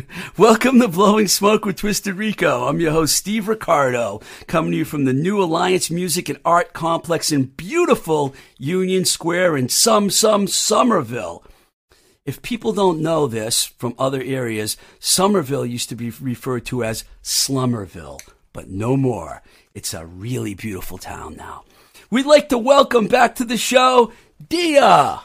Welcome to Blowing Smoke with Twisted Rico. I'm your host, Steve Ricardo, coming to you from the New Alliance Music and Art Complex in beautiful Union Square in some, some Somerville. If people don't know this from other areas, Somerville used to be referred to as Slummerville, but no more. It's a really beautiful town now. We'd like to welcome back to the show, Dia.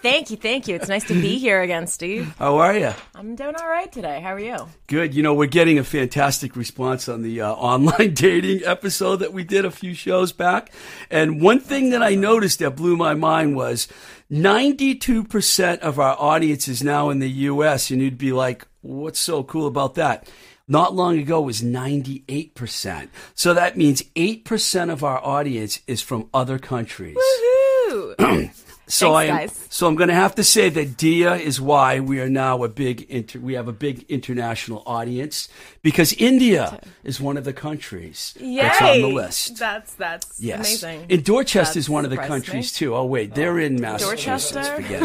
Thank you, thank you. It's nice to be here again, Steve. How are you? I'm doing all right today. How are you? Good. You know, we're getting a fantastic response on the uh, online dating episode that we did a few shows back. And one thing that I noticed that blew my mind was 92% of our audience is now in the US. And you'd be like, what's so cool about that? Not long ago it was 98%. So that means 8% of our audience is from other countries. So Thanks, I am, guys. so I'm going to have to say that Dia is why we are now a big inter, we have a big international audience because India is one of the countries that's on the list. That's that's Yes, amazing. and Dorchester That is one of the countries me. too. Oh wait, they're in Massachusetts. Dorchester? Forget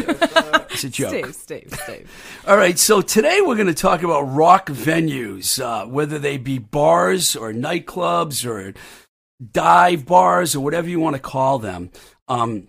it. It's a joke. Steve, Steve, Steve. All right, so today we're going to talk about rock venues, uh, whether they be bars or nightclubs or dive bars or whatever you want to call them. Um,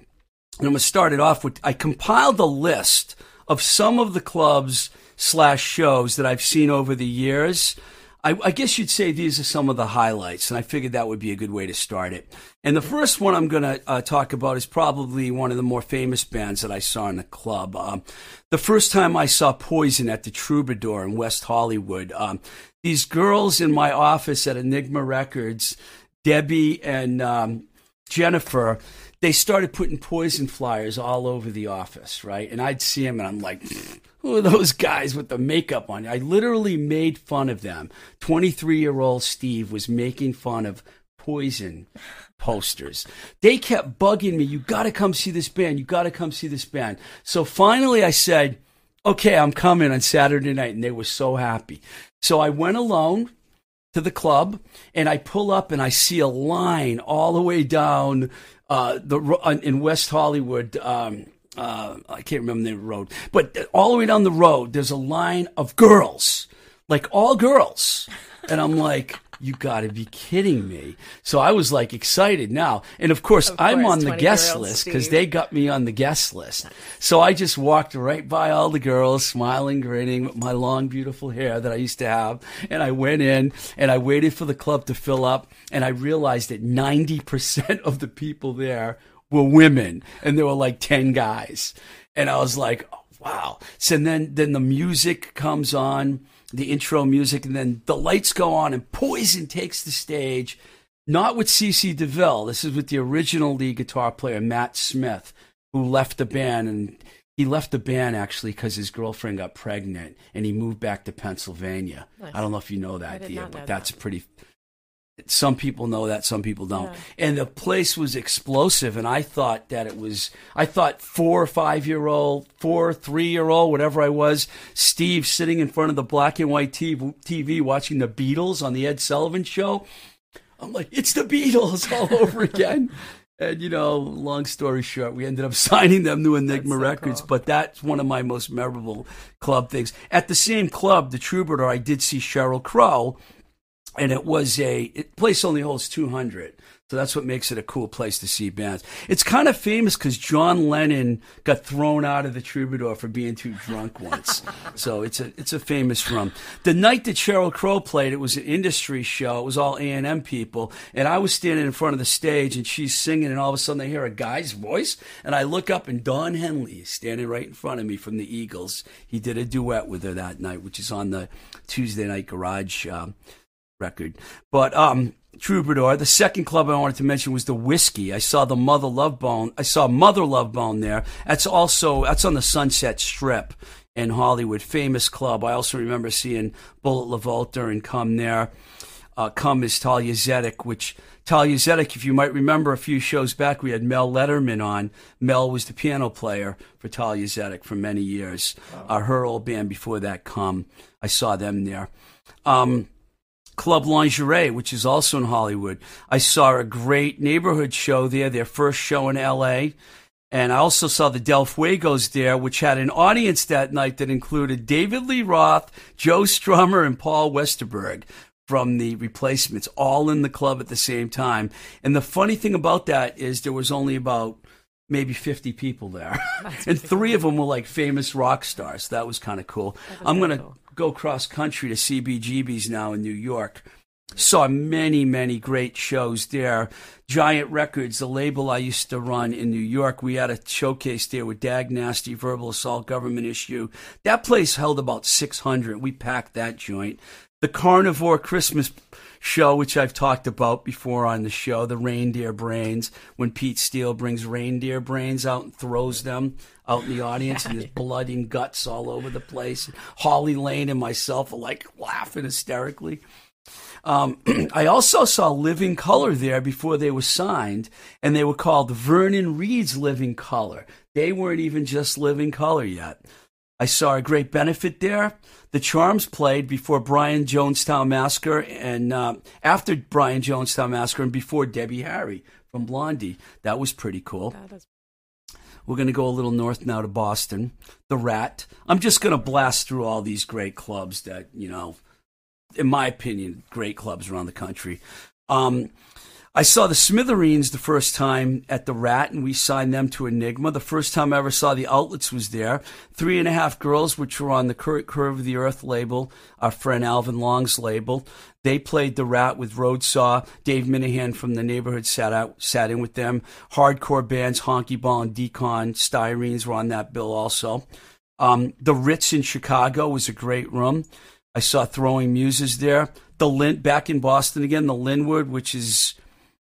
and I'm going to start it off with I compiled a list of some of the clubs slash shows that I've seen over the years. I, I guess you'd say these are some of the highlights, and I figured that would be a good way to start it. And the first one I'm going to uh, talk about is probably one of the more famous bands that I saw in the club. Um, the first time I saw Poison at the Troubadour in West Hollywood, um, these girls in my office at Enigma Records, Debbie and um, Jennifer, they started putting poison flyers all over the office, right? And I'd see them and I'm like, hmm, who are those guys with the makeup on? I literally made fun of them. 23 year old Steve was making fun of poison posters. They kept bugging me, you gotta come see this band, you gotta come see this band. So finally I said, okay, I'm coming on Saturday night. And they were so happy. So I went alone to the club and I pull up and I see a line all the way down uh, the uh, in West Hollywood. Um, uh, I can't remember the road, but all the way down the road, there's a line of girls, like all girls, and I'm like. You got to be kidding me! So I was like excited now, and of course Of I'm on the guest list because they got me on the guest list. So I just walked right by all the girls, smiling, grinning, with my long, beautiful hair that I used to have. And I went in and I waited for the club to fill up. And I realized that 90% of the people there were women and there were like 10 guys. And I was like, oh, wow. So then, then the music comes on, the intro music, and then the lights go on and Poison takes the stage not with CC DeVille. This is with the original lead guitar player, Matt Smith, who left the band. And he left the band actually because his girlfriend got pregnant and he moved back to Pennsylvania. I don't know if you know that, Dia, but know that's that. pretty. Some people know that, some people don't. And the place was explosive, and I thought that it was. I thought four or five year old, four, three year old, whatever I was, Steve sitting in front of the black and white TV, TV watching the Beatles on the Ed Sullivan Show. I'm like, it's the Beatles all over again. And you know, long story short, we ended up signing them to Enigma so Records. cool. But that's one of my most memorable club things. At the same club, the Troubadour, I did see Sheryl Crow, and it was a it, place only holds two hundred. So that's what makes it a cool place to see bands. It's kind of famous because John Lennon got thrown out of the Troubadour for being too drunk once. so it's a it's a famous room. The night that Sheryl Crow played, it was an industry show. It was all A and M people, and I was standing in front of the stage, and she's singing, and all of a sudden I hear a guy's voice, and I look up, and Don Henley is standing right in front of me from the Eagles. He did a duet with her that night, which is on the Tuesday Night Garage. Um, record. But um, Troubadour, the second club I wanted to mention was the Whiskey. I saw the Mother Love Bone. I saw Mother Love Bone there. That's also that's on the Sunset Strip in Hollywood, famous club. I also remember seeing Bullet LaVolta and Come there. Uh, Come is Talia Zedek, which Talia Zedek, if you might remember a few shows back, we had Mel Letterman on. Mel was the piano player for Talia Zedek for many years. Uh, her old band before that, Come. I saw them there. Um, Club Lingerie, which is also in Hollywood. I saw a great neighborhood show there, their first show in LA. And I also saw the Del Fuegos there, which had an audience that night that included David Lee Roth, Joe Strummer, and Paul Westerberg from the replacements, all in the club at the same time. And the funny thing about that is there was only about maybe 50 people there. and three of them were like famous rock stars. That was kind of cool. I'm going to cool. Go cross country to CBGB's now in New York. Saw many, many great shows there. Giant Records, the label I used to run in New York, we had a showcase there with Dag Nasty, Verbal Assault, Government Issue. That place held about 600. We packed that joint. The Carnivore Christmas show, which I've talked about before on the show, the reindeer brains, when Pete Steele brings reindeer brains out and throws them out in the audience, and there's blood and guts all over the place. Holly Lane and myself are like laughing hysterically. Um, I also saw Living Color there before they were signed, and they were called Vernon Reid's Living Color. They weren't even just Living Color yet. I saw a great benefit there. The Charms played before Brian Jonestown Massacre and uh, after Brian Jonestown Massacre and before Debbie Harry from Blondie. That was pretty cool. Is We're going to go a little north now to Boston. The Rat. I'm just going to blast through all these great clubs that, you know, in my opinion, great clubs around the country. Um, I saw the Smithereens the first time at the Rat, and we signed them to Enigma. The first time I ever saw the Outlets was there. Three and a Half Girls, which were on the Cur- Curve of the Earth label, our friend Alvin Long's label. They played the Rat with Roadsaw. Dave Minehan from the neighborhood sat out, sat in with them. Hardcore bands, Honky Ball and Decon, Styrenes were on that bill also. Um, the Ritz in Chicago was a great room. I saw Throwing Muses there. The Lin back in Boston again. The Linwood, which is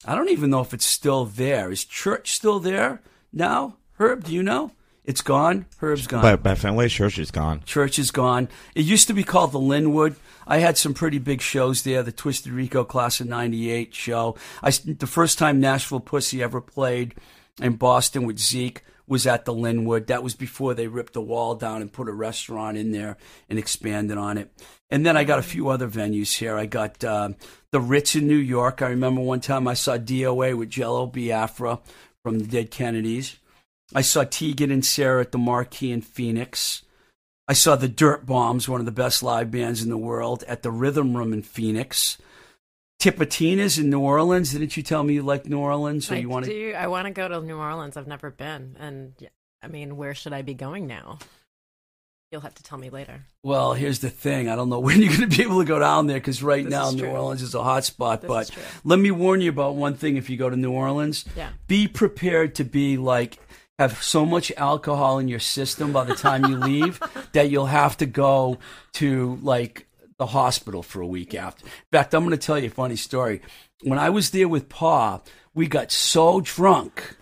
I don't even know if it's still there. Is Church still there now? Herb, do you know? It's gone. Herb's gone. But, but Fenway Church is gone. Church is gone. It used to be called the Linwood. I had some pretty big shows there. The Twisted Rico Class of '98 show. I the first time Nashville Pussy ever played in Boston with Zeke was at the Linwood. That was before they ripped the wall down and put a restaurant in there and expanded on it. And then I got a few other venues here. I got uh, the Ritz in New York. I remember one time I saw DOA with Jello Biafra from the Dead Kennedys. I saw Tegan and Sara at the Marquee in Phoenix. I saw the Dirt Bombs, one of the best live bands in the world, at the Rhythm Room in Phoenix. Tipitina's in New Orleans. Didn't you tell me you like New Orleans? So I you want to? do. I want to go to New Orleans. I've never been, and I mean, where should I be going now? You'll have to tell me later. Well, here's the thing. I don't know when you're going to be able to go down there because right This now New. Orleans is a hot spot. This but let me warn you about one thing. If you go to New Orleans, Yeah. be prepared to be like have so much alcohol in your system by the time you leave that you'll have to go to like the hospital for a week after. In fact, I'm going to tell you a funny story. When I was there with Pa, we got so drunk.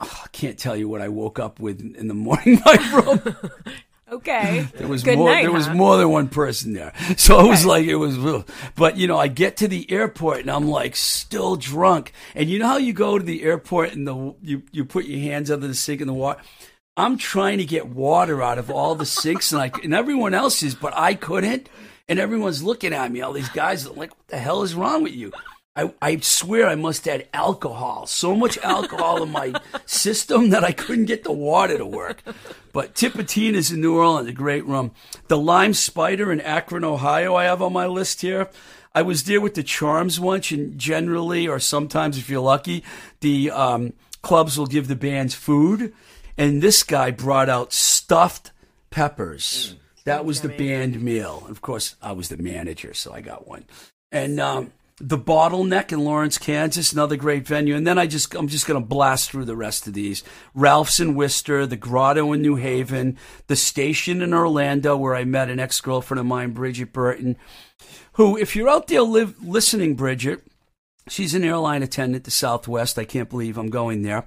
Oh, I can't tell you what I woke up with in the morning my room. Okay. There was Good more. night, there was more than one person there, so it was like it was. But you know, I get to the airport and I'm like still drunk. And you know how you go to the airport and the you you put your hands under the sink in the water. I'm trying to get water out of all the sinks and like and everyone else is, but I couldn't. And everyone's looking at me. All these guys are like, "What the hell is wrong with you?" I, I swear I must have had alcohol, so much alcohol in my system that I couldn't get the water to work. But Tipitina's in New Orleans, a great rum. The Lime Spider in Akron, Ohio, I have on my list here. I was there with the Charms once, and generally, or sometimes if you're lucky, the um, clubs will give the bands food. And this guy brought out stuffed peppers. That was the band meal. Of course, I was the manager, so I got one. And um, the Bottleneck in Lawrence, Kansas, another great venue. And then I just I'm just going to blast through the rest of these. Ralph's in Worcester, the Grotto in New Haven, the Station in Orlando, where I met an ex girlfriend of mine, Bridget Burton, who, if you're out there live, listening, Bridget, she's an airline attendant to Southwest. I can't believe I'm going there.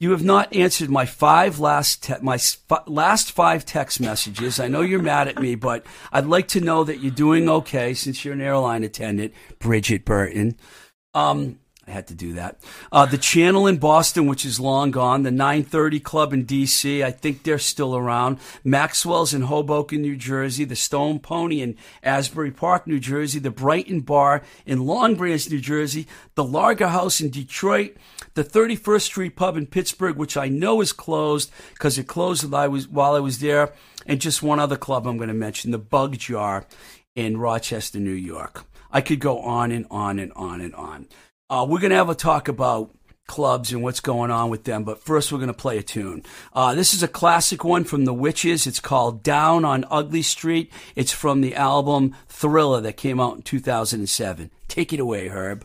You have not answered my five last te- my last five text messages. I know you're mad at me, but I'd like to know that you're doing okay since you're an airline attendant, Bridget Burton. Um, I had to do that. Uh, the channel in Boston, which is long gone. The 930 Club in D.C. I think they're still around. Maxwell's in Hoboken, New Jersey. The Stone Pony in Asbury Park, New Jersey. The Brighton Bar in Long Branch, New Jersey. The Lager House in Detroit. The 31st Street Pub in Pittsburgh, which I know is closed because it closed while I was while I was there. And just one other club I'm going to mention, the Bug Jar in Rochester, New York. I could go on and on and on and on. Uh, we're going to have a talk about clubs and what's going on with them, but first we're going to play a tune. Uh, this is a classic one from the Witches. It's called Down on Ugly Street. It's from the album Thriller that came out in 2007. Take it away, Herb.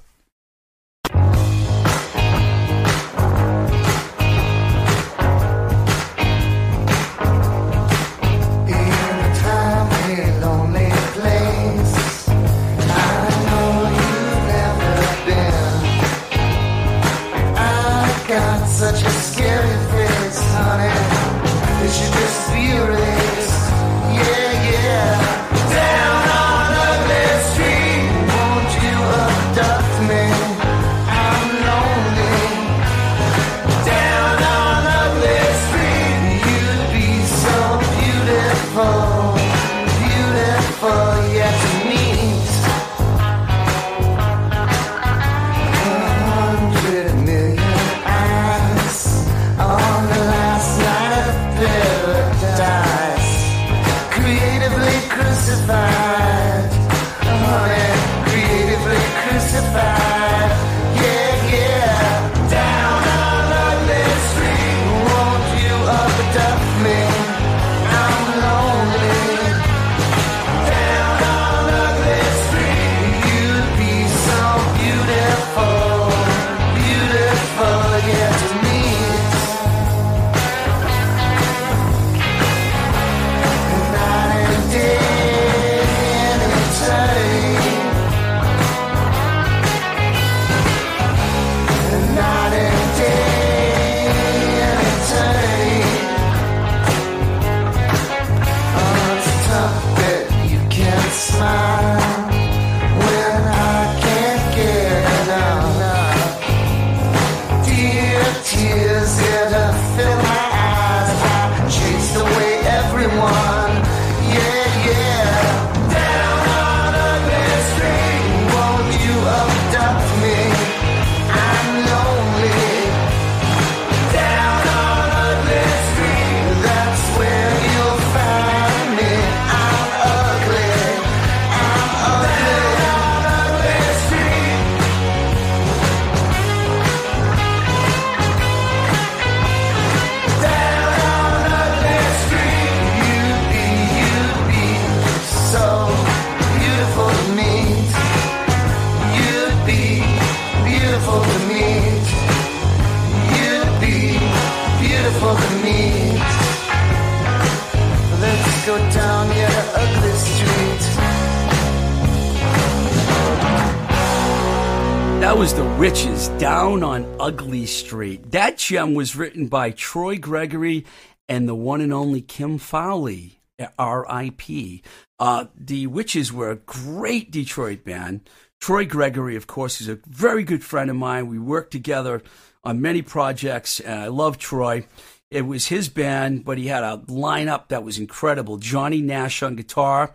Witches down on Ugly Street. That gem was written by Troy Gregory and the one and only Kim Fowley, R.I.P. Uh, the Witches were a great Detroit band. Troy Gregory, of course, is a very good friend of mine. We worked together on many projects, and I love Troy. It was his band, but he had a lineup that was incredible. Johnny Nash on guitar,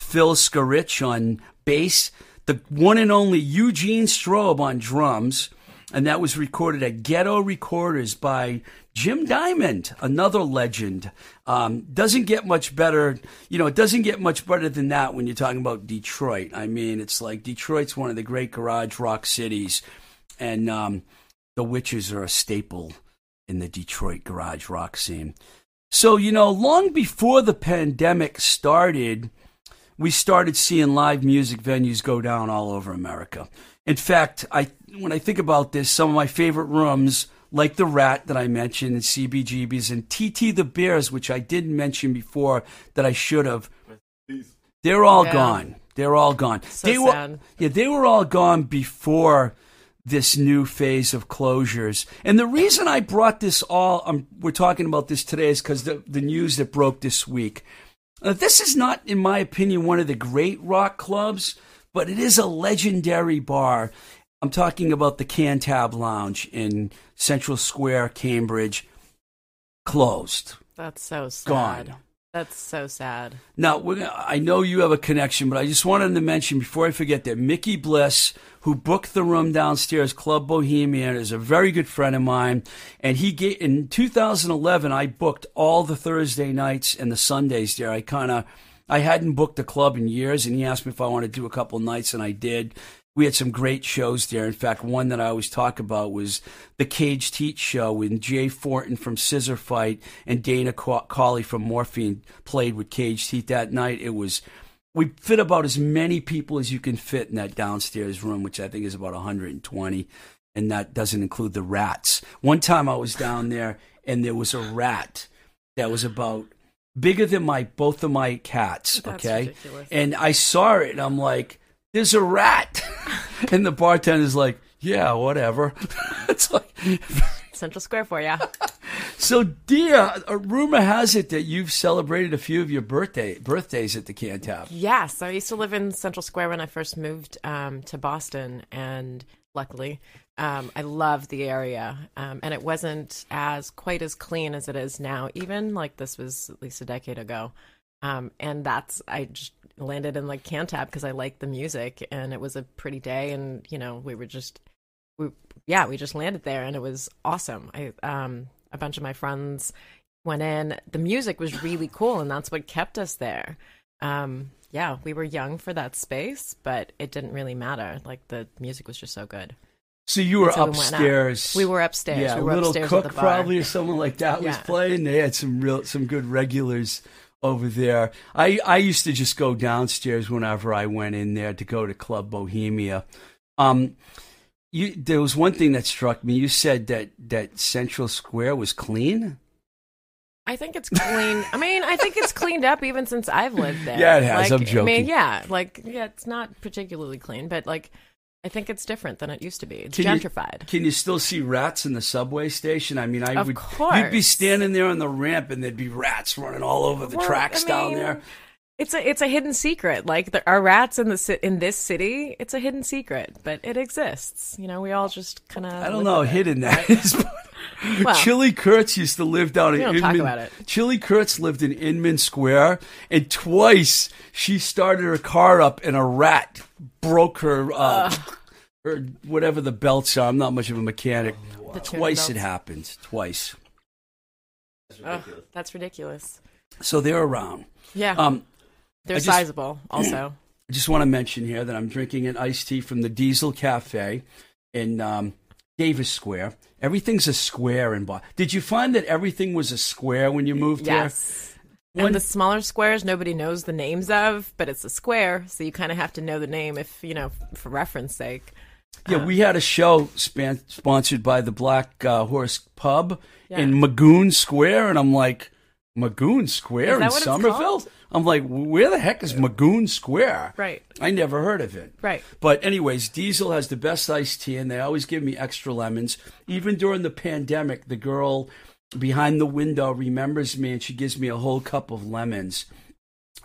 Phil Scarich on bass, the one and only Eugene Strobe on drums, and that was recorded at Ghetto Recorders by Jim Diamond, another legend. Um, doesn't get much better, you know, it doesn't get much better than that when you're talking about Detroit. I mean, it's like Detroit's one of the great garage rock cities, and um, the Witches are a staple in the Detroit garage rock scene. So, you know, long before the pandemic started, we started seeing live music venues go down all over America. In fact, I when I think about this, some of my favorite rooms, like the Rat that I mentioned, and CBGB's, and TT the Bears, which I didn't mention before that I should have, they're all Yeah. gone. They're all gone. So they were, sad. yeah, they were all gone before this new phase of closures. And the reason I brought this all, um, we're talking about this today, is because the, the news that broke this week. Uh, this is not, in my opinion, one of the great rock clubs, but it is a legendary bar. I'm talking about the Cantab Lounge in Central Square, Cambridge, closed. That's so sad. Gone. That's so sad. Now, gonna, I know you have a connection, but I just wanted to mention before I forget that Mickey Bliss, who booked the room downstairs, Club Bohemian, is a very good friend of mine. And he gave, in 2011, I booked all the Thursday nights and the Sundays there. I kind of, I hadn't booked the club in years, and he asked me if I wanted to do a couple nights, and I did. We had some great shows there. In fact, one that I always talk about was the Cage Teach show when Jay Fortin from Scissor Fight and Dana Colley from Morphine played with Cage Teeth that night. It was we fit about as many people as you can fit in that downstairs room, which I think is about 120, and that doesn't include the rats. One time I was down there and there was a rat that was about bigger than my both of my cats. That's okay, ridiculous. and I saw it and I'm like, "There's a rat," and the bartender's like, "Yeah, whatever." it's like. Central Square for you. So, dear, a rumor has it that you've celebrated a few of your birthday birthdays at the Cantab. Yes, I used to live in Central Square when I first moved um, to Boston, and luckily, um, I loved the area. Um, and it wasn't as quite as clean as it is now. Even like this was at least a decade ago. Um, and that's I just landed in like Cantab because I liked the music, and it was a pretty day, and you know we were just we yeah we just landed there, and it was awesome. I um a bunch of my friends went in. The music was really cool, and that's what kept us there. Um, yeah, we were young for that space, but it didn't really matter. Like the music was just so good. So you were So we upstairs. We were upstairs. Yeah, we were Little upstairs Cook at the bar. probably or someone like that was playing. They had some real, some good regulars over there. I I used to just go downstairs whenever I went in there to go to Club Bohemia. Um, you there was one thing that struck me. You said that that Central Square was clean. I think it's clean. I mean, I think it's cleaned up even since I've lived there. Yeah, it has. Like, I'm I joking. mean, yeah, like yeah, it's not particularly clean, but like I think it's different than it used to be. It's Can you- gentrified. Can you still see rats in the subway station? I mean, I Of would. course. You'd be standing there on the ramp, and there'd be rats running all over the Well, tracks I down mean, there. It's a it's a hidden secret. Like there are rats in the in this city. It's a hidden secret, but it exists. You know, we all just kind of. I don't know hidden that is. But- Well- Chili Kurtz used to live down in We don't Inman. talk about it. Chili Kurtz lived in Inman Square, and twice she started her car up, and a rat broke her, uh, her whatever the belts are. I'm not much of a mechanic. The tuner Twice it belts. happened. Twice. Ugh, that's ridiculous. So they're around. Yeah, Um, they're I just- sizable. Also, I just want to mention here that I'm drinking an iced tea from the Diesel Cafe in um, Davis Square. Everything's a square in Boston. Did you find that everything was a square when you moved yes. When- and the smaller squares nobody knows the names of, but it's a square, so you kind of have to know the name if you know for reference sake. here? Yeah, we had a show span- sponsored by the Black uh, Horse Pub Yeah. in Magoun Square, and I'm like, Magoun Square in Somerville? I'm like, where the heck is Magoun Square? Right. I never heard of it. Right. But anyways, Diesel has the best iced tea, and they always give me extra lemons. Even during the pandemic, the girl behind the window remembers me, and she gives me a whole cup of lemons.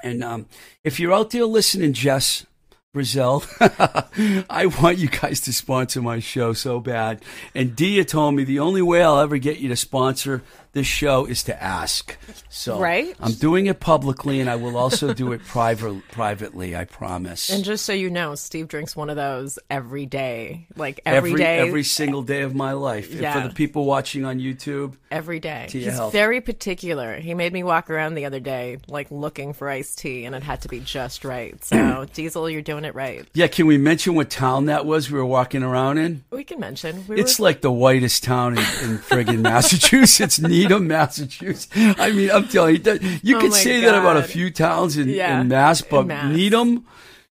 And um, if you're out there listening, Jess Brazil, I want you guys to sponsor my show so bad. And Dia told me the only way I'll ever get you to sponsor this show is to ask. So Right. I'm doing it publicly, and I will also do it private, privately. I promise. And just so you know, Steve drinks one of those every day, like every day, every single day of my life. And Yeah. For the people watching on YouTube, every day. He's health. very particular. He made me walk around the other day, like looking for iced tea, and it had to be just right. So, Diesel, you're doing it right. yeah. Can we mention what town that was we were walking around in? We can mention. We It's were, like the whitest town in, in friggin' Massachusetts, Needham, Massachusetts. I mean, I'm telling you, you Oh could say that about a few towns in, Yeah, in Mass, but in Mass. Needham,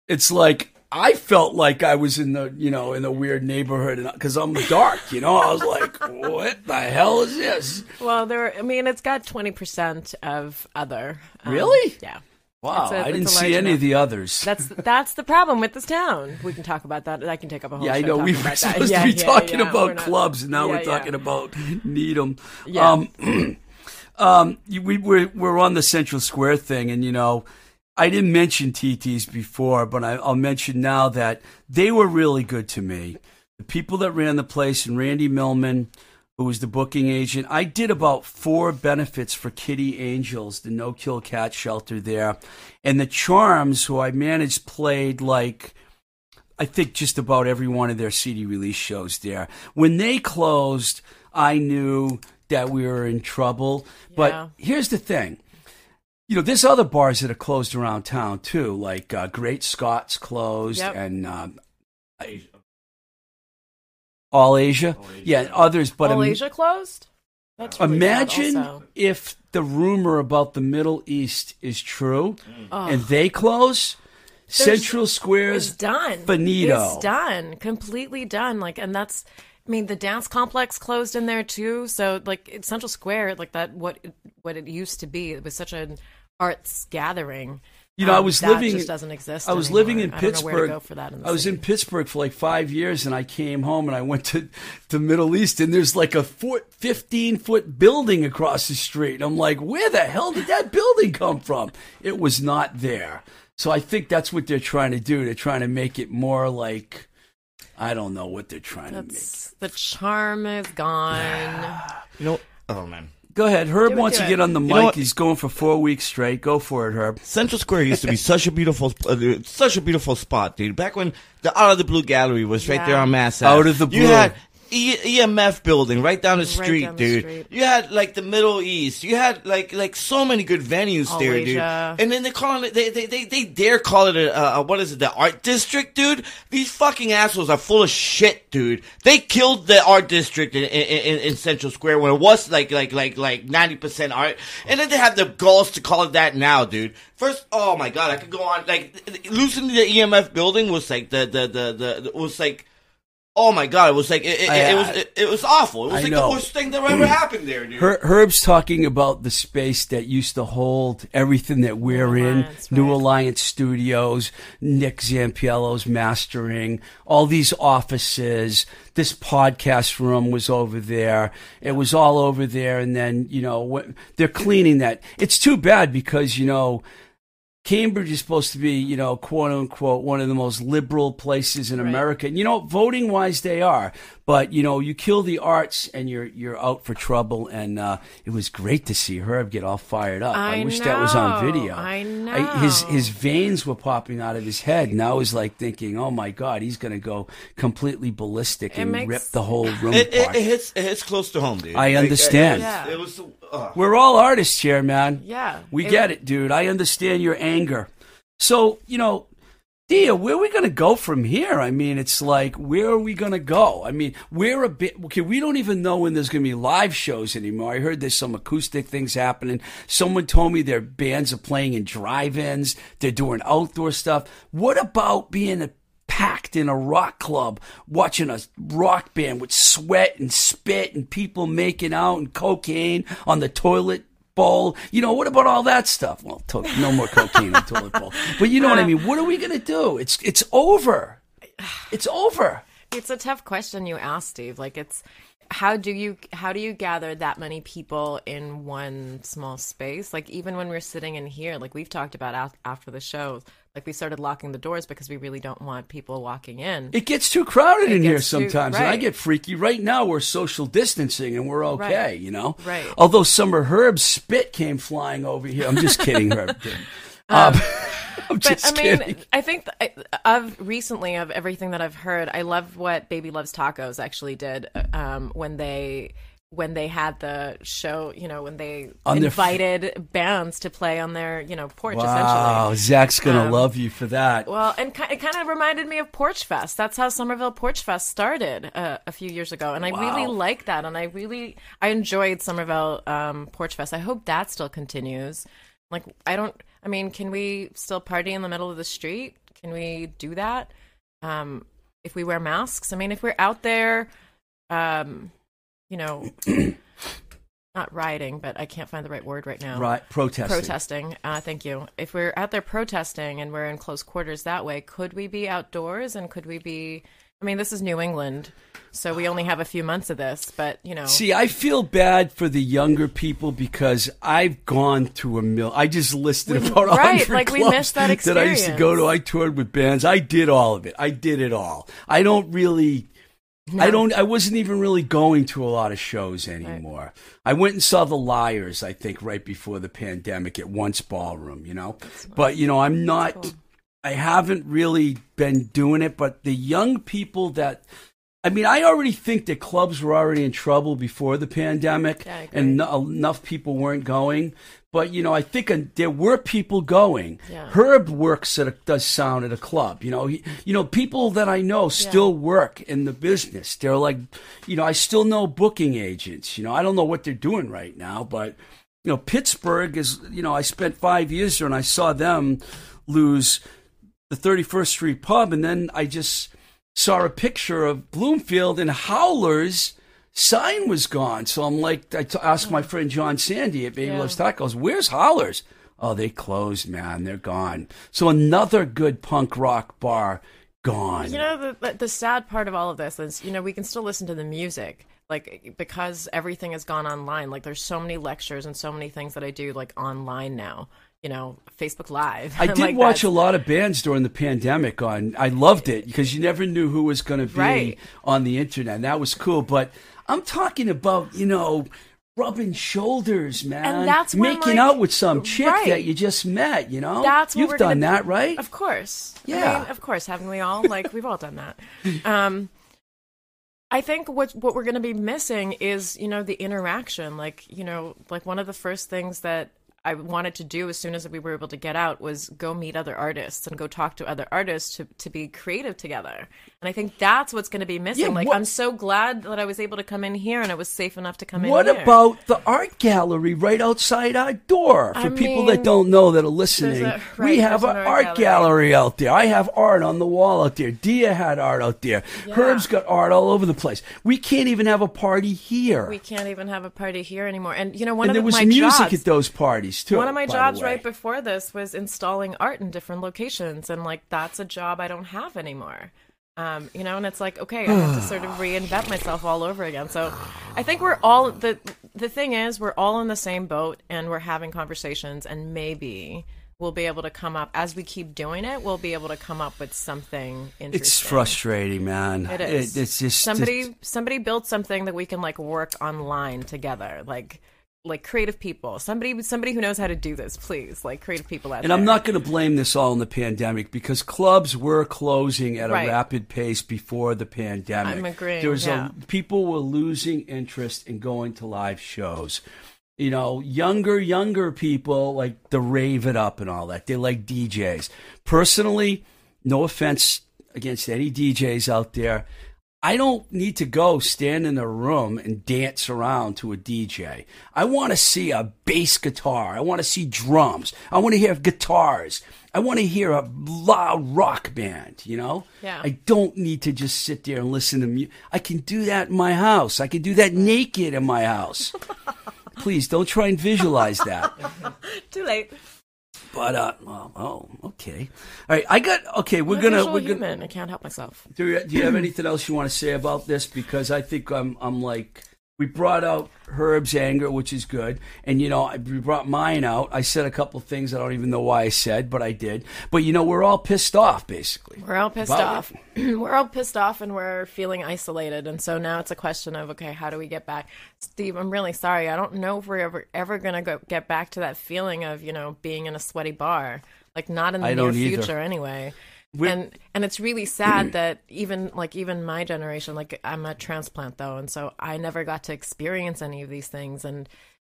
it's like I felt like I was in the you know in the weird neighborhood because I'm dark. You know, I was like, what the hell is this? well, there. I mean, it's got twenty percent of other. um, Really? Yeah. Wow, I didn't see any of the others. That's that's the problem with this town. We can talk about that. I can take up a whole. yeah, I know. We were supposed to be talking about clubs, and now we're talking about Needham. Yeah. Um, um, we we're, we're on the Central Square thing, and you know, I didn't mention TTs before, but I, I'll mention now that they were really good to me. The people that ran the place, and Randy Millman, who was the booking agent. I did about four benefits for Kitty Angels, the no kill cat shelter there, and the Charms, who I managed, played like. I think just about every one of their CD release shows there. When they closed, I knew that we were in trouble. Yeah. But here's the thing. You know, there's other bars that are closed around town too, like uh, Great Scott's closed Yep. and um, All Asia. Yeah, others. But All im- Asia closed. That's really sad imagine also. if the rumor about the Middle East is true Oh. and they close. Central Square's It's done. finito. It's done. Completely done. Like, and that's. I mean, the dance complex closed in there too. So, like, it's Central Square, like that, what what it used to be, it was such an arts gathering. You know, I Um, was that living- Just doesn't exist. I was anymore. living in I don't know where to Pittsburgh. go for that in I was city. in Pittsburgh for like five years, and I came home and I went to the Middle East, and there's like a foot, fifteen foot building across the street. I'm like, where the hell did that building come from? It was not there. So I think that's what they're trying to do. They're trying to make it more like I don't know what they're trying to make. That's, the charm is gone. You know, oh man. Go ahead, Herb Do it, wants to get on the know mic. what? He's going for four weeks straight. Go for it, Herb. Central Square used to be such a beautiful, uh, such a beautiful spot, dude. Back when the Out of the Blue Gallery was right Yeah. there on Mass. Ave. Out Ave. of the You Blue. had E- EMF building right down the Right street, down the dude. street. You had like the Middle East. You had like like so many good venues All there, Asia. dude. And then they call it they they they, they dare call it a, uh, what is it the art district, dude? These fucking assholes are full of shit, dude. They killed the art district in in, in, in Central Square when it was like like like like ninety percent art, and then they have the balls to call it that now, dude. First, oh my god, I could go on like losing the EMF building was like the the the the, the was like. Oh my god! It was like it, it, I- it was it, it was awful. It was I like know. the worst thing that ever happened there, dude. Her, Herb's talking about the space that used to hold everything that we're in. Alliance, New right. Alliance Studios, Nick Zampiello's mastering, all these offices. This podcast room was over there. It was all over there. And then, you know, what, they're cleaning that. It's too bad because, you know, Cambridge is supposed to be, you know, quote unquote, one of the most liberal places in Right. America. And, you know, voting wise, they are. But you know, you kill the arts, and you're you're out for trouble. And uh, it was great to see Herb get all fired up. I wish that was on video. I his know. his his veins were popping out of his head, and I was like thinking, oh my god, he's gonna go completely ballistic and makes- rip the whole room It, it, apart. it hits it hits close to home, dude. I Like, understand. It, Yeah. it was. Uh, We're all artists here, man. Yeah. We It- get it, dude. I understand your anger. So, you know, Dia, where are we going to go from here? I mean, it's like, where are we going to go? I mean, we're a bit, okay, we don't even know when there's going to be live shows anymore. I heard there's some acoustic things happening. Someone told me their bands are playing in drive ins, they're doing outdoor stuff. What about being a packed in a rock club watching a rock band with sweat and spit and people making out and cocaine on the toilet bowl. You know, what about all that stuff? Well, to- no more cocaine in the toilet bowl. But you know what I mean? What are we going to do? It's it's over. It's over. It's a tough question you asked, Steve. Like it's how do you how do you gather that many people in one small space? Like even when we're sitting in here, like we've talked about af- after the show, like we started locking the doors because we really don't want people walking in. It gets too crowded in here gets too- sometimes, and I get freaky. Right now, we're social distancing, and we're okay, Right. you know. Right. Although some of Herb's spit came flying over here. I'm just kidding, Herb. Um, I'm But just I mean, kidding. I think th- of recently of everything that I've heard, I love what Baby Loves Tacos actually did um, when they when they had the show. You know, when they On their f- invited bands to play on their you know porch. Wow, Essentially. Zach's gonna Um, love you for that. Well, and it kind of reminded me of Porch Fest. That's how Somerville Porch Fest started uh, a few years ago, and I really like that. And I really I enjoyed Somerville um, Porch Fest. I hope that still continues. Like I don't. I mean, can we still party in the middle of the street? Can we do that? Um, if we wear masks, I mean, if we're out there, um, you know, not rioting, but I can't find the right word right now right, protesting. protesting. Uh, thank you. If we're out there protesting and we're in close quarters that way, could we be outdoors and could we be? I mean, this is New England, so we only have a few months of this, but you know, See, I feel bad for the younger people because I've gone to a mill. I just listed We- about right, like, we missed that experience. that I used to go to. I toured with bands. I did all of it. I did it all. I don't really. I don't. I wasn't even really going to a lot of shows anymore. I went and saw the Liars. I think right before the pandemic at Once Ballroom. You know, but you know, I'm not. I haven't really been doing it. But the young people that. I mean, I already think that clubs were already in trouble before the pandemic, Yeah, and no, enough people weren't going. But you know, I think uh, there were people going. Yeah. Herb works at a, does sound at a club. You know, he, you know, people that I know still work in the business. They're like, you know, I still know booking agents. You know, I don't know what they're doing right now, but you know, Pittsburgh is. You know, I spent five years there, and I saw them lose the 31st Street Pub, and then I just saw a picture of Bloomfield and Howler's sign was gone. So I'm like, I t- asked my friend John Sandy at Baby Yeah. Loves Tacos, "Where's Howlers? Oh, they closed, man. They're gone. So another good punk rock bar gone. You know, the, the the sad part of all of this is, you know, we can still listen to the music, like because everything has gone online. Like, there's so many lectures and so many things that I do like online now. You know, Facebook Live. I did Like, watch that's- a lot of bands during the pandemic on I loved it because you never knew who was going to be Right. on the internet. And that was cool, but I'm talking about, you know, rubbing shoulders, man. And that's making like- out with some chick Right. that you just met, you know? That's what You've done gonna that, right? Of course. I Yeah. mean, of course, haven't we all? Like we've all done that. Um I think what what we're going to be missing is, you know, the interaction. Like, you know, like one of the first things that I wanted to do as soon as we were able to get out was go meet other artists and go talk to other artists to, to be creative together. And I think that's what's going to be missing. Yeah, like, what- I'm so glad that I was able to come in here and it was safe enough to come What in here. What about the art gallery right outside our door? For I people that don't know that are listening, a- we have an an art gallery. gallery. out there. I have art on the wall out there. Dia had art out there. Herb's got art all over the place. We can't even have a party here. we can't even have a party here anymore. And you know, one and there of was my music jobs, at those parties too. One of my jobs right before this was installing art in different locations, and like that's a job I don't have anymore. Um, you know, and it's like okay, I have to sort of reinvent myself all over again. So, I think we're all the the thing is we're all in the same boat, and we're having conversations, and maybe we'll be able to come up as we keep doing it. We'll be able to come up with something interesting. It's frustrating, man. It is. it's just somebody somebody built something that we can like work online together, like like creative people. Somebody somebody who knows how to do this, please, like creative people out And there. I'm not going to blame this all on the pandemic because clubs were closing at a rapid pace before the pandemic. I'm agreeing, There was yeah. a, people were losing interest in going to live shows. You know, younger, younger people like the rave it up and all that. They like DJs. Personally, no offense against any DJs out there. I don't need to go stand in a room and dance around to a DJ. I want to see a bass guitar. I want to see drums. I want to hear guitars. I want to hear a loud rock band, you know? Yeah. I don't need to just sit there and listen to music. I can do that in my house. I can do that naked in my house. Please don't try and visualize that. Too late. But uh, oh, oh, okay, all right. I got okay. We're I'm gonna we're gonna. I can't help myself. Do you, do you have anything else you want to say about this? Because I think I'm I'm like we brought out Herb's anger, which is good, and you know we brought mine out. I said a couple things I don't even know why I said, but I did. But you know we're all pissed off, basically. We're all pissed off. we're all pissed off and we're feeling isolated. And so now it's a question of, okay, how do we get back? Steve, I'm really sorry. I don't know if we're ever, ever going to get back to that feeling of, you know, being in a sweaty bar. Like not in the I near don't either. future anyway. We're- and and it's really sad that even like even my generation, like I'm a transplant though, and so I never got to experience any of these things. And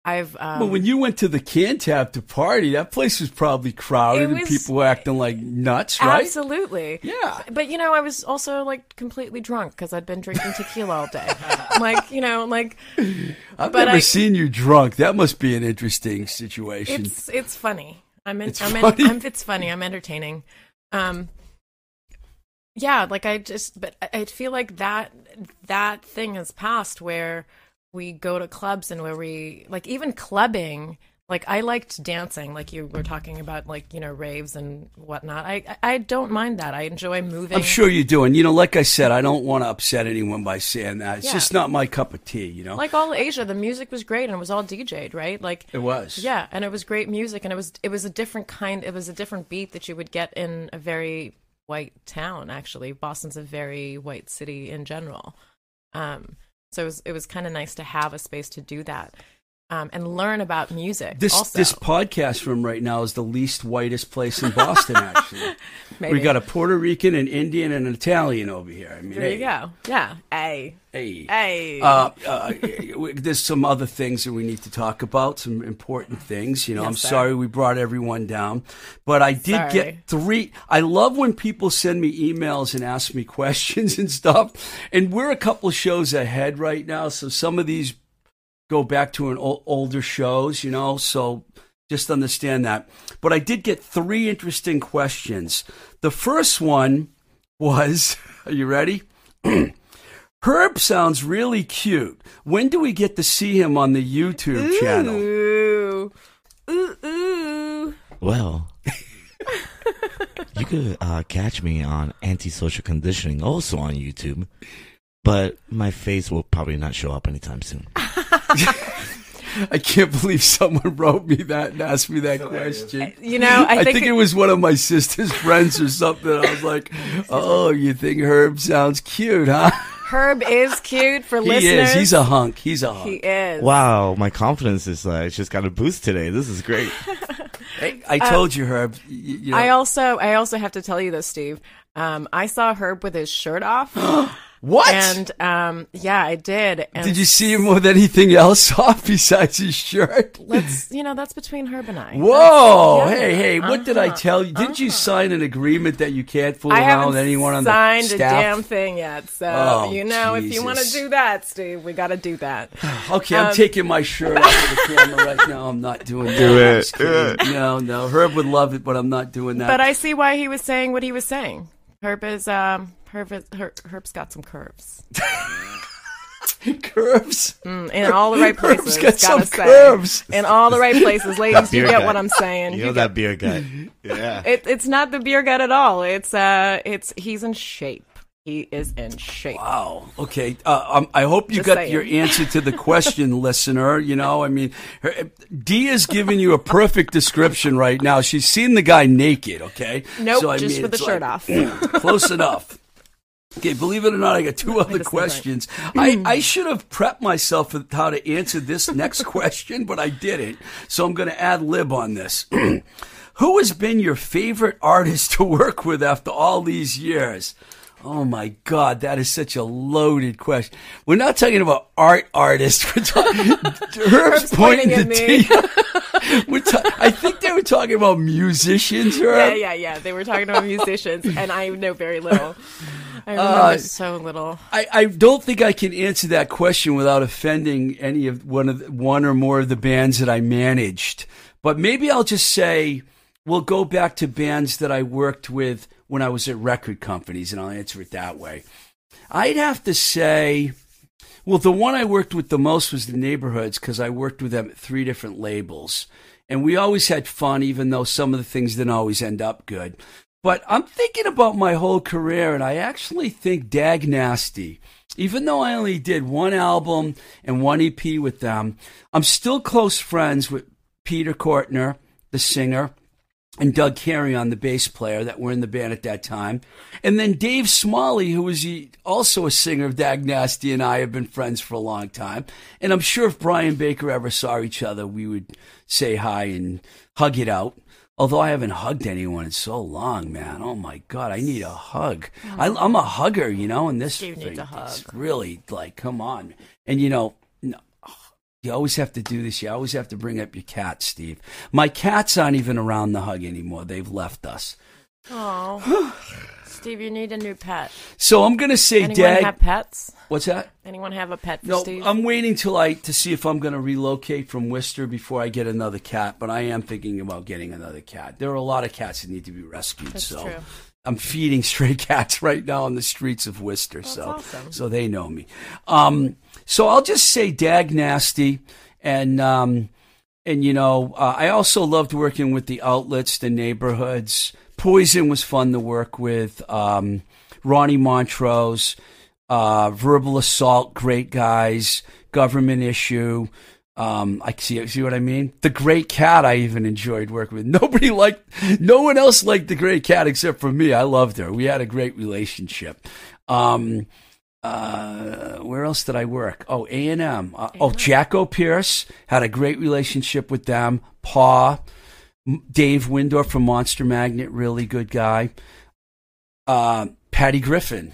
I've um, But when you went to the Cantab to party, that place was probably crowded It and people were acting like nuts, right? Absolutely. Yeah. But you know, I was also like completely drunk because I'd been drinking tequila all day. like you know, like I've never I- seen you drunk. That must be an interesting situation. it's it's funny. I'm in, It's I'm, funny? In, I'm it's funny. I'm entertaining. Um. Yeah, like I just, but I- feel like that that thing has passed where we go to clubs and where we like even clubbing. Like I liked dancing, like you were talking about, like you know raves and whatnot. I I I don't mind that. I enjoy moving. I'm sure you do. And, you know, like I said, I don't want to upset anyone by saying that. It's Yeah. just not my cup of tea, you know? like all Asia, the music was great and it was all DJ'd, right? Like it was. yeah, and it was great music and it was it was a different kind it was a different beat that you would get in a very white town actually. Boston's a very white city in general. Um so it was it was kind of nice to have a space to do that. Um, and learn about music. This also. this podcast room right now is the least whitest place in Boston. Actually, we got a Puerto Rican, an Indian, and an Italian over here. I mean, there hey, you go. Yeah. Hey. Hey, Hey. Uh, uh, there's some other things that we need to talk about, some important things. You know, Yes, I'm sir. sorry we brought everyone down, but I did Sorry. get three. I love when people send me emails and ask me questions and stuff. And we're a couple shows ahead right now, so some of these go back to an o- older shows. You know, so just understand that. But I did get three interesting questions. The first one was, are you ready? Herb sounds really cute. When do we get to see him on the YouTube channel? Ooh. Ooh ooh. Well, you could uh, catch me on antisocial conditioning, also on YouTube, but my face will probably not show up anytime soon. I can't believe someone wrote me that and asked me that question. You know, I I, think, think, it was one of my sister's friends or something. I was like, "Oh, you think Herb sounds cute, huh?" Herb is cute for He listeners. is. He's a hunk. He's a hunk. he is. Wow, my confidence is uh, just got a boost today. This is great. Hey, I told you, Herb. y- y- you know, Uh, I also I also have to tell you this, Steve. Um, I saw Herb with his shirt off, what? and um, yeah, I did. And Did you see him with anything else off besides his shirt? Let's you know that's between Herb and I. Whoa! Yeah. Hey, hey! What did I Uh-huh. tell you? Didn't you sign an agreement that you can't fool I around haven't with anyone on signed a damn thing yet. So Oh, you know, if you want to do that, Steve, we got to do that. Okay, I'm Um, taking my shirt off of the camera right now. I'm not doing that. Do I'm it. No, no. Herb would love it, but I'm not doing that. But I see why he was saying what he was saying. Herb is um Herb is, Her, Herb's got some curves curves. Mm, in all the right places. got some gotta say. curves. in all the right places, ladies. You get gut. what I'm saying. You You know get- that beer gut. Yeah. It, it's not the beer gut at all. It's uh, it's he's in shape. He is in shape. Wow. Okay. Uh, um, I hope you Just got saying. your answer to the question, listener. You know, I mean, her, Dee is giving you a perfect description right now. She's seen the guy naked. Okay. Nope, So, I just mean, with the it's shirt off. Close enough. Okay, believe it or not, I got two other questions. I, I should have prepped myself for how to answer this next question, but I didn't. So I'm going to add lib on this. Who has been your favorite artist to work with after all these years? Oh my God, that is such a loaded question. We're not talking about art artists. We're talking. Herb's, pointing, pointing to at me. Ta- I think they were talking about musicians. Herb. Yeah, yeah, yeah. They were talking about musicians, and I know very little. I remember Uh, so little. I, I don't think I can answer that question without offending any of one of the, one or more of the bands that I managed. But maybe I'll just say we'll go back to bands that I worked with when I was at record companies, and I'll answer it that way. I'd have to say, well, the one I worked with the most was the Neighborhoods because I worked with them at three different labels, and we always had fun, even though some of the things didn't always end up good. But I'm thinking about my whole career, and I actually think Dag Nasty, even though I only did one album and one EP with them, I'm still close friends with Peter Cortner, the singer, and Doug Carrion, the bass player that were in the band at that time. And then Dave Smalley, who was also a singer of Dag Nasty, and I have been friends for a long time. And I'm sure if Brian Baker ever saw each other, we would say hi and hug it out. Although I haven't hugged anyone in so long, man. Oh my God, I need a hug. Oh. I, I'm a hugger, you know, and this Steve needs thing a hug. is really like, come on. And you know, you always have to do this. You always have to bring up your cat, Steve. My cats aren't even around the hug anymore. They've left us. Oh, Steve, you need a new pet. So I'm gonna say, Anyone Dag. have pets? what's that? Anyone have a pet for No, Steve? I'm waiting till I to see if I'm gonna relocate from Worcester before I get another cat. But I am thinking about getting another cat. There are a lot of cats that need to be rescued. That's so true. I'm feeding stray cats right now on the streets of Worcester. so awesome. so they know me. Um, so I'll just say Dag Nasty and. Um, and you know, uh, I also loved working with the outlets, the neighborhoods. Poison was fun to work with. Um, Ronnie Montrose, uh, Verbal Assault, great guys. Government issue. Um, I see, see what I mean? The Great Kat, I even enjoyed working with. Nobody liked, no one else liked the Great Kat except for me. I loved her. We had a great relationship. Um, uh, where else did I work? Oh, A and M. Uh, oh, Jackopierce had a great relationship with them. Paw, Dave Wyndorf from Monster Magnet, really good guy. Uh, Patty Griffin.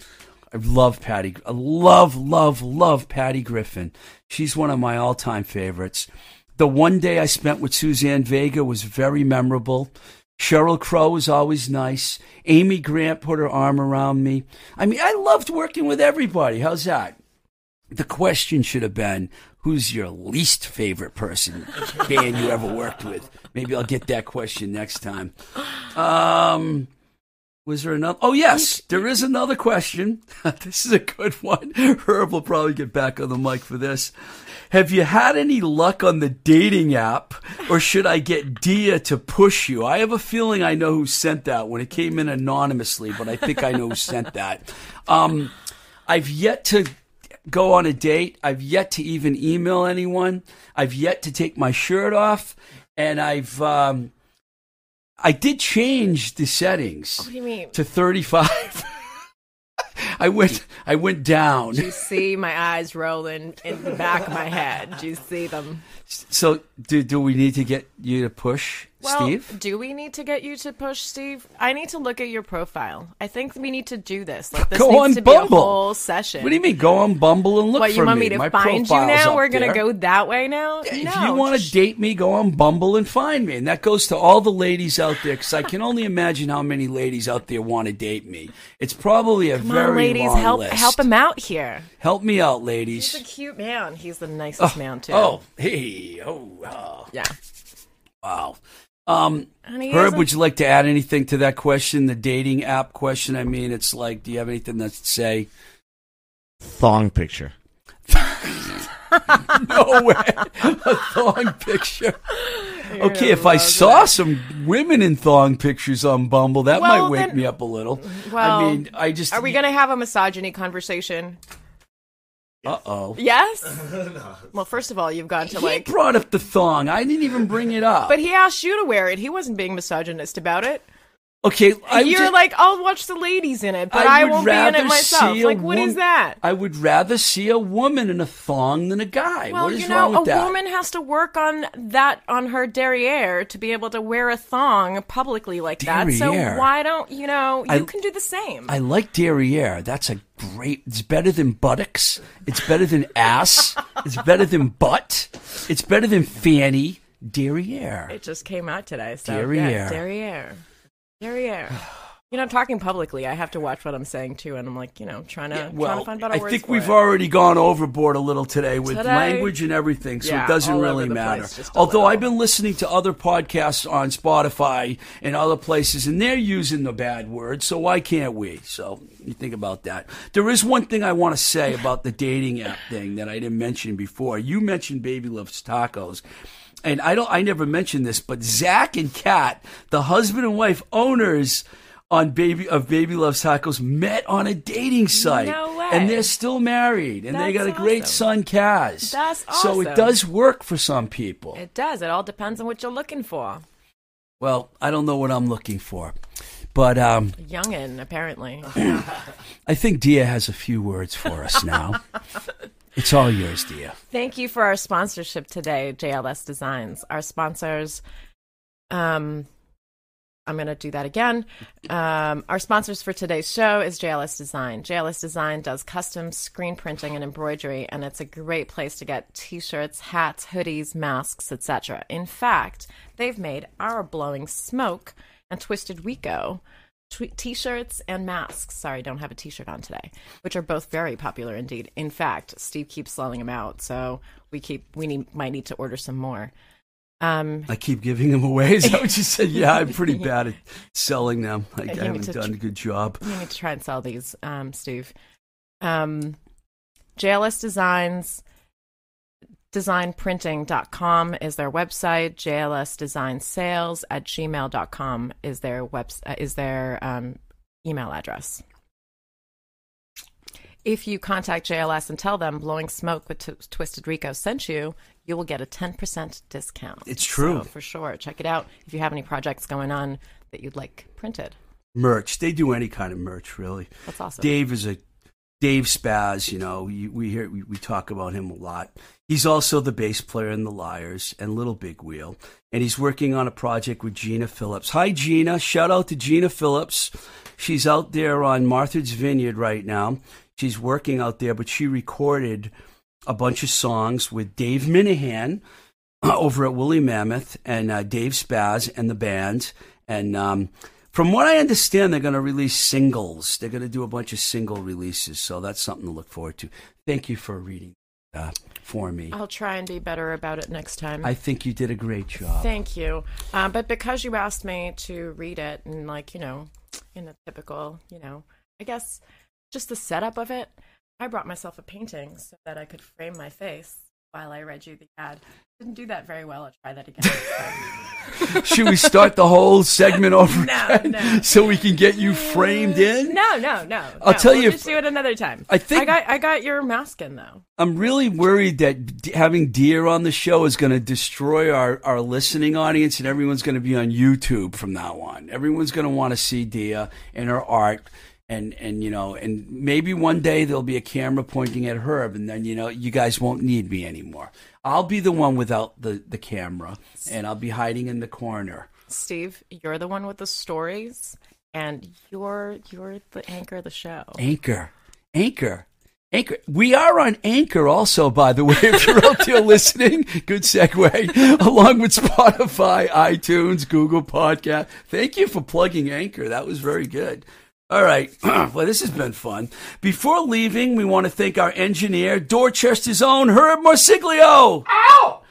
I love Patty. I love, love, love Patty Griffin. She's one of my all-time favorites. The one day I spent with Suzanne Vega was very memorable. Sheryl Crow was always nice. Amy Grant put her arm around me. I mean, I loved working with everybody. How's that? The question should have been, who's your least favorite person band you ever worked with? Maybe I'll get that question next time. Um, was there another? Oh, yes, there is another question. this is a good one. Herb will probably get back on the mic for this. Have you had any luck on the dating app, or should I get Dia to push you? I have a feeling I know who sent that when it came in anonymously, but I think I know who sent that. Um, I've yet to go on a date. I've yet to even email anyone. I've yet to take my shirt off, and I've um, I did change the settings what do you mean? to 35. I went I went down. Do you see my eyes rolling in the back of my head? Do you see them? So do do we need to get you to push Well, Steve? do we need to get you to push Steve? I need to look at your profile. I think we need to do this. Like this Go needs on to be a Bumble. whole session. What do you mean? Go on Bumble and look What for you want me, me. to My find you now? We're gonna there. go that way now. If no, you want to just- date me, go on Bumble and find me. And that goes to all the ladies out there because I can only imagine how many ladies out there want to date me. It's probably a Come very on, ladies, long help list. help him out here. Help me out, ladies. He's a cute man. He's the nicest oh, man too. Oh, hey, oh, oh, yeah. wow. Um, he Herb, would you like to add anything to that question, the dating app question? I mean, it's like, do you have anything to say? Thong picture. No way. A thong picture. You're Okay, if I saw it. some women in thong pictures on Bumble, that Well, might wake then- me up a little. Well, I mean, I just. Are we gonna have a misogyny conversation? Uh oh. Yes. Well, first of all, you've gone to He like, brought up the thong. I didn't even bring it up. but he asked you to wear it. He wasn't being misogynist about it. Okay, I You're just- like, I'll watch the ladies in it, but I I, won't be in it myself. Like, what is that? I would rather see a woman in a thong than a guy. Well, what is you wrong know, with a that? woman has to work on that on her derriere to be able to wear a thong publicly like that. So why don't you know? You I- can do the same. I like derriere. That's a great. It's better than buttocks. It's better than ass. it's better than butt. It's better than fanny. Derriere. it just came out today. So Derriere. yeah, derriere, derriere. You are. You know, I'm talking publicly, I have to watch what I'm saying too, and I'm like, you know, trying to trying Well, to find better I words think we've it. already gone overboard a little today with Today? language and everything, so Yeah, it doesn't really matter. place, Although little. I've been listening to other podcasts on Spotify and other places, and they're using the bad word, so why can't we? So you think about that. There is one thing I want to say about the dating app thing that I didn't mention before. You mentioned Baby Loves Tacos. And I don't, I never mentioned this, but Zach and Kat, the husband and wife owners on Baby of Baby Loves Tacos, met on a dating site, No way. and they're still married, and they got That's a great awesome. son, Kaz. That's So it does work for some people. It does. It all depends on what you're looking for. well, I don't know what I'm looking for, but um, youngin, apparently. I think Dia has a few words for us now. it's all yours, dear. Thank you for our sponsorship today, JLS Designs. Our sponsors, um, I'm going to do that again. Um, our sponsors for today's show is JLS Design. JLS Design does custom screen printing and embroidery, and it's a great place to get t-shirts, hats, hoodies, masks, etc. In fact, they've made our blowing smoke and twisted Rico tw- t-shirts and masks. Sorry, don't have a t-shirt on today, which are both very popular indeed. In fact, Steve keeps selling them out, so we keep we need might need to order some more. Um, I keep giving them away. Is that what you said? Yeah, I'm pretty bad at selling them. Like, I haven't done tr- a good job. you need to try and sell these, um, Steve. Um, JLS Designs designprinting.com is their website. JLS Design Sales at gmail.com is their web uh, is their um, email address. If you contact JLS and tell them Blowing Smoke with Tw- Twisted Rico sent you, you will get a 10% discount. It's true. So, for sure. Check it out if you have any projects going on that you'd like printed. Merch. They do any kind of merch, really. That's awesome. Dave is a Dave Spaz. You know, we, we hear we, we talk about him a lot. He's also the bass player in the Liars and Little Big Wheel, and he's working on a project with Gina Phillips. Hi, Gina. Shout out to Gina Phillips. She's out there on Martha's Vineyard right now. She's working out there, but she recorded a bunch of songs with Dave Minehan over at Woolly Mammoth and uh, Dave Spaz and the band. And um, from what I understand, they're going to release singles. They're going to do a bunch of single releases. So that's something to look forward to. Thank you for reading uh, for me. I'll try and be better about it next time. I think you did a great job. Thank you. Uh, but because you asked me to read it and, like, you know, in a typical, you know, I guess just the setup of it, I brought myself a painting so that I could frame my face while I read you the ad. Didn't do that very well. I'll try that again. Should we start the whole segment over No, again no. so we can get you framed in? no, no, no. I'll no. tell We'll you- Just do it another time. I think- I got I got your mask in though. I'm really worried that having Dia on the show is going to destroy our, our listening audience, and everyone's going to be on YouTube from now on. Everyone's going to want to see Dia and her art, and and you know, and maybe one day there'll be a camera pointing at Herb, and then you know, you guys won't need me anymore. I'll be the one without the the camera, and I'll be hiding in the corner. Steve, you're the one with the stories, and you're you're the anchor of the show. Anchor, Anchor, Anchor. We are on Anchor also, by the way, if you're out there listening. Good segue. Along with Spotify, iTunes, Google Podcast. Thank you for plugging Anchor. That was very good. All right. well, this has been fun. Before leaving, we want to thank our engineer, Dorchester's own Herb Marsiglio. Ow!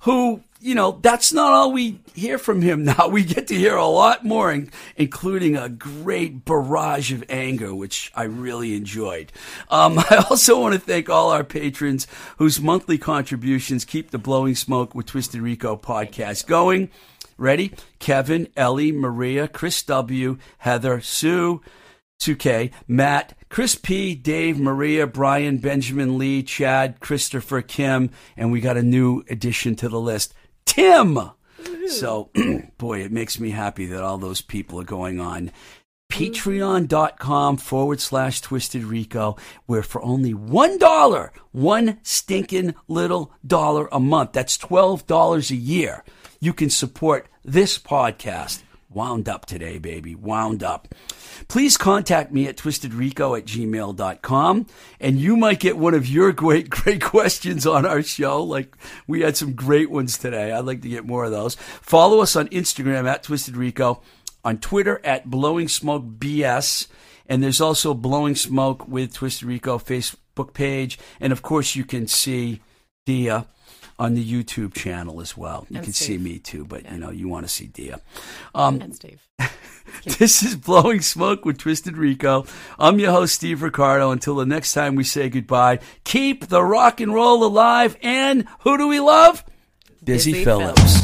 Who, you know, that's not all we hear from him now. We get to hear a lot more, in- including a great barrage of anger, which I really enjoyed. Um, I also want to thank all our patrons whose monthly contributions keep the Blowing Smoke with Twisted Rico podcast going. Ready? Kevin, Ellie, Maria, Chris W., Heather, Sue, 2K, Matt, Chris P, Dave, Maria, Brian, Benjamin Lee, Chad, Christopher, Kim, and we got a new addition to the list, Tim. So, boy, it makes me happy that all those people are going on. Patreon.com forward slash Twisted Rico, where for only $1, one stinking little dollar a month, that's $12 a year, you can support this podcast. Wound up today, baby. Wound up. Please contact me at twistedrico at gmail.com and you might get one of your great, great questions on our show. Like we had some great ones today. I'd like to get more of those. Follow us on Instagram at twistedrico, on Twitter at Blowing Smoke BS, and there's also Blowing Smoke with Twisted Rico Facebook page. And of course, you can see Dia on the YouTube channel as well. You And can see me too, but you know, you want to see Dia. Um, And Steve. this is Blowing Smoke with Twisted Rico. I'm your host, Steve Ricardo. Until the next time we say goodbye, keep the rock and roll alive. And who do we love? Busy, Busy Philipps.